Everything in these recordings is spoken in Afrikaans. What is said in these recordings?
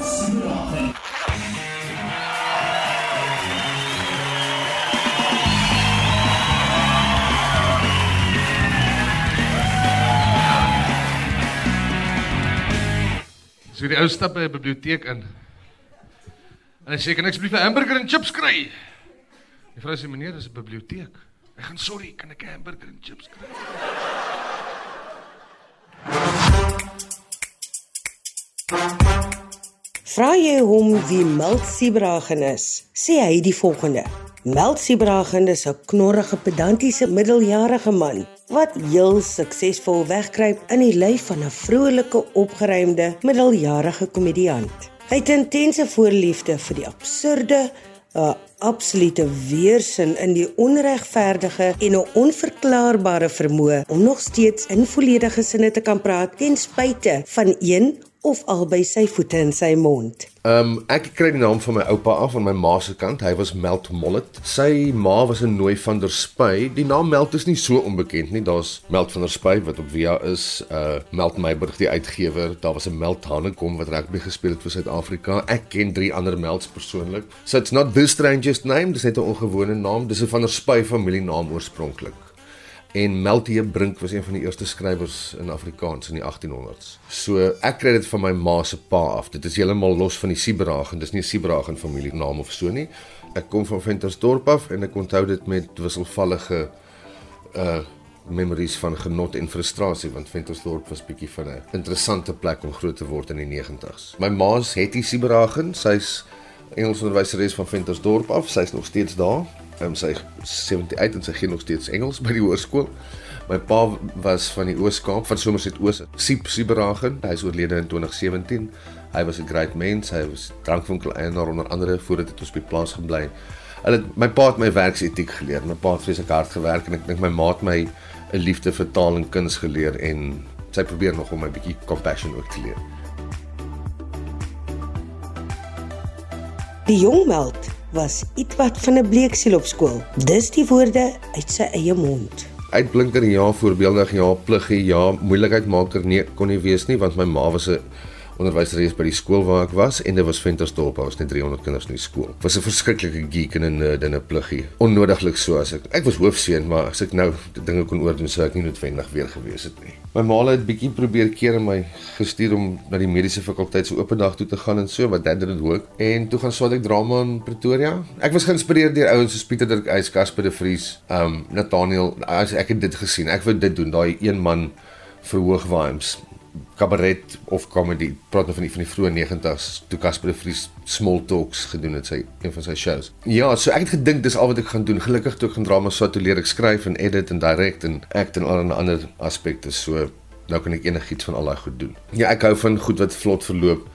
Meldsbraken. So die ou stap by 'n biblioteek in. En hy sê kan ek asseblief 'n hamburger en chips kry? Die vrou sê meneer, dis 'n biblioteek. Hy gaan sorry, kan ek 'n hamburger en chips kry? Vra jy hom wie Meltsibragen is, sê hy die volgende: Meltsibragen is 'n knorrige, pedantiese middeljarige man wat heel suksesvol wegkruip in die lyf van 'n vrolike, opgeruimde middeljarige komediant. Hy het intense voorliefde vir die absurde, 'n absolute weersin in die onregverdige en 'n onverklaarbare vermoë om nog steeds in volledige sinne te kan praat ten spyte van een of albei sy voete in sy mond. Ehm um, ek kry die naam van my oupa af van my ma se kant. Hy was Melt Mollet. Sy ma was 'n nooi van der Spy. Die naam Melt is nie so onbekend nie. Daar's Melt van der Spy wat op Via is, uh Melt Meyburg die uitgewer. Daar was 'n Melt Hanekom wat rugby gespeel het vir Suid-Afrika. Ek ken drie ander Melts persoonlik. So it's not the strangest name, dis net 'n ongewone naam. Dis 'n van der Spy familienaam oorspronklik. En Meltie Brink was een van die eerste skrywers in Afrikaans in die 1800s. So ek kry dit van my ma se pa af. Dit is heeltemal los van die Sibragen. Dis nie 'n Sibragen familienaam of so nie. Ek kom van Ventersdorp af en ek onthou dit met wisselvallige uh memories van genot en frustrasie want Ventersdorp was bietjie van 'n interessante plek om groot te word in die 90's. My ma's Hetty Sibragen, sy's Engels onderwyseres van Ventersdorp af. Sy's nog steeds daar um, sy 78 en sy gee nog steeds Engels by die hoërskool. My pa was van die Oos-Kaap, van Somerset Oos, Siep Sieberagen. Hy is oorlede in 2017. Hy was 'n great mens. Hy was drankwinkel eienaar onder andere voordat hy op die plaas gebly. Hulle my pa het my werksetiek geleer. My pa het vreeslik hard gewerk en ek dink my ma het my 'n liefde vir taal en kuns geleer en sy probeer nog om my bietjie compassion ook te leer. Die jong Meld was ietwat van 'n bleeksiel op skool. Dis die woorde uit sy eie mond. Uitblinker ja, voorbeeldig ja, pluggie ja, moeilikheidmaker nee, kon nie wees nie want my ma was 'n onderwyseres by die skool waar ek was en dit was Ventersdorp, daar was net 300 kinders in die skool. Was 'n verskriklike geek en 'n nerd en 'n pluggie. Onnodiglik so as ek ek was hoofseun, maar as ek nou dinge kon oordoen, sou ek nie noodwendig weer gewees het nie. My ma het bietjie probeer keer en my gestuur om na die mediese fakulteit se oop dag toe te gaan en so, wat dit dit ook. En toe gaan swaat ek drama in Pretoria. Ek was geïnspireer deur ouens soos Pieter Dirk Eys, Casper de Vries, um Nathaniel, as ek het dit gesien. Ek wou dit doen, daai een man verhoog vibes kabaret of comedy praat nou van die van die vroeë 90s toe Casper de Vries small talks gedoen het sy een van sy shows. Ja, so ek het gedink dis al wat ek gaan doen. Gelukkig toe ek gaan drama sou toe leer ek skryf en edit en direct en act en allerlei ander aspekte. So nou kan ek enigiets van al daai goed doen. Ja, ek hou van goed wat vlot verloop.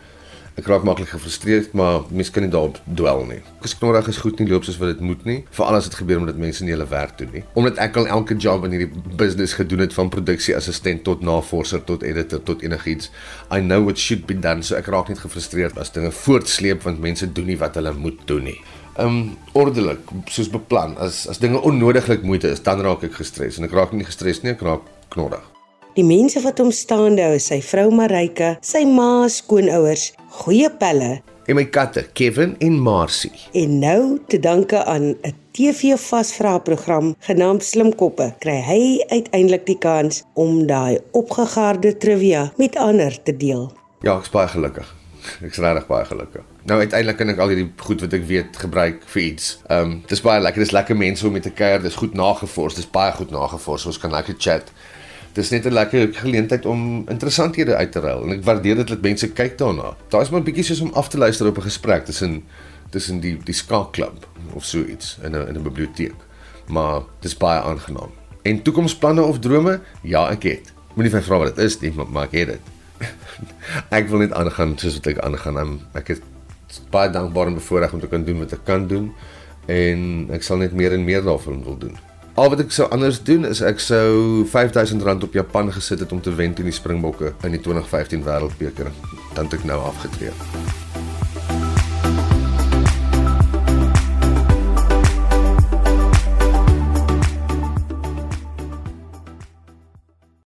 Ek raak maklik gefrustreerd, maar mens kan nie daarop dwel nie. As knorrig is goed nie loop soos wat dit moet nie, veral as dit gebeur omdat mense nie hulle werk doen nie. Omdat ek al elke job in hierdie business gedoen het van produksieassistent tot navorser tot editor tot enigiets. I know what should be done, so ek raak net gefrustreerd as dinge voortsleep want mense doen nie wat hulle moet doen nie. Um ordelik, soos beplan. As as dinge onnodiglik moeite is, dan raak ek gestres en ek raak nie gestres nie, ek raak knorrig. Die mense wat hom staande hou, sy vrou Marika, sy ma, skoonouers, goeie pelle En my katte, Kevin en Marcy. en nou te danke aan 'n TV-vasvra-program genaamd Slimkoppe, kry hy uiteindelik die kans om daai opgegaarde trivia met ander te deel. Ja, ek's baie gelukkig. Ek's regtig baie gelukkig. Nou uiteindelik kan ek al hierdie goed wat ek weet gebruik vir iets. Ehm um, dis baie lekker, dis lekker mense om mee te kuier, dis goed nagevors, dis baie goed nagevors. Ons kan lekker chat. Dis net 'n lekker geleentheid om interessanthede uit te ruil en ek waardeer dit dat mense kyk daarna. Daar is maar 'n bietjie soos om af te luister op 'n gesprek tussen tussen die die skaakklub of so iets in 'n in 'n biblioteek. Maar dis baie aangenaam. En toekomsplanne of drome? Ja, ek het. Moenie vir my vra wat dit is nie, maar, maar ek het dit. ek wil net aangaan soos wat ek aangaan. I'm, ek is baie dankbaar en bevoorreg om te kan doen wat ek kan doen en ek sal net meer en meer daarvan wil doen. Al wat ek sou anders doen is ek sou R5000 op Japan gesit het om te wen teen die Springbokke in die 2015 Wêreldbeker. Dan het ek nou afgetree.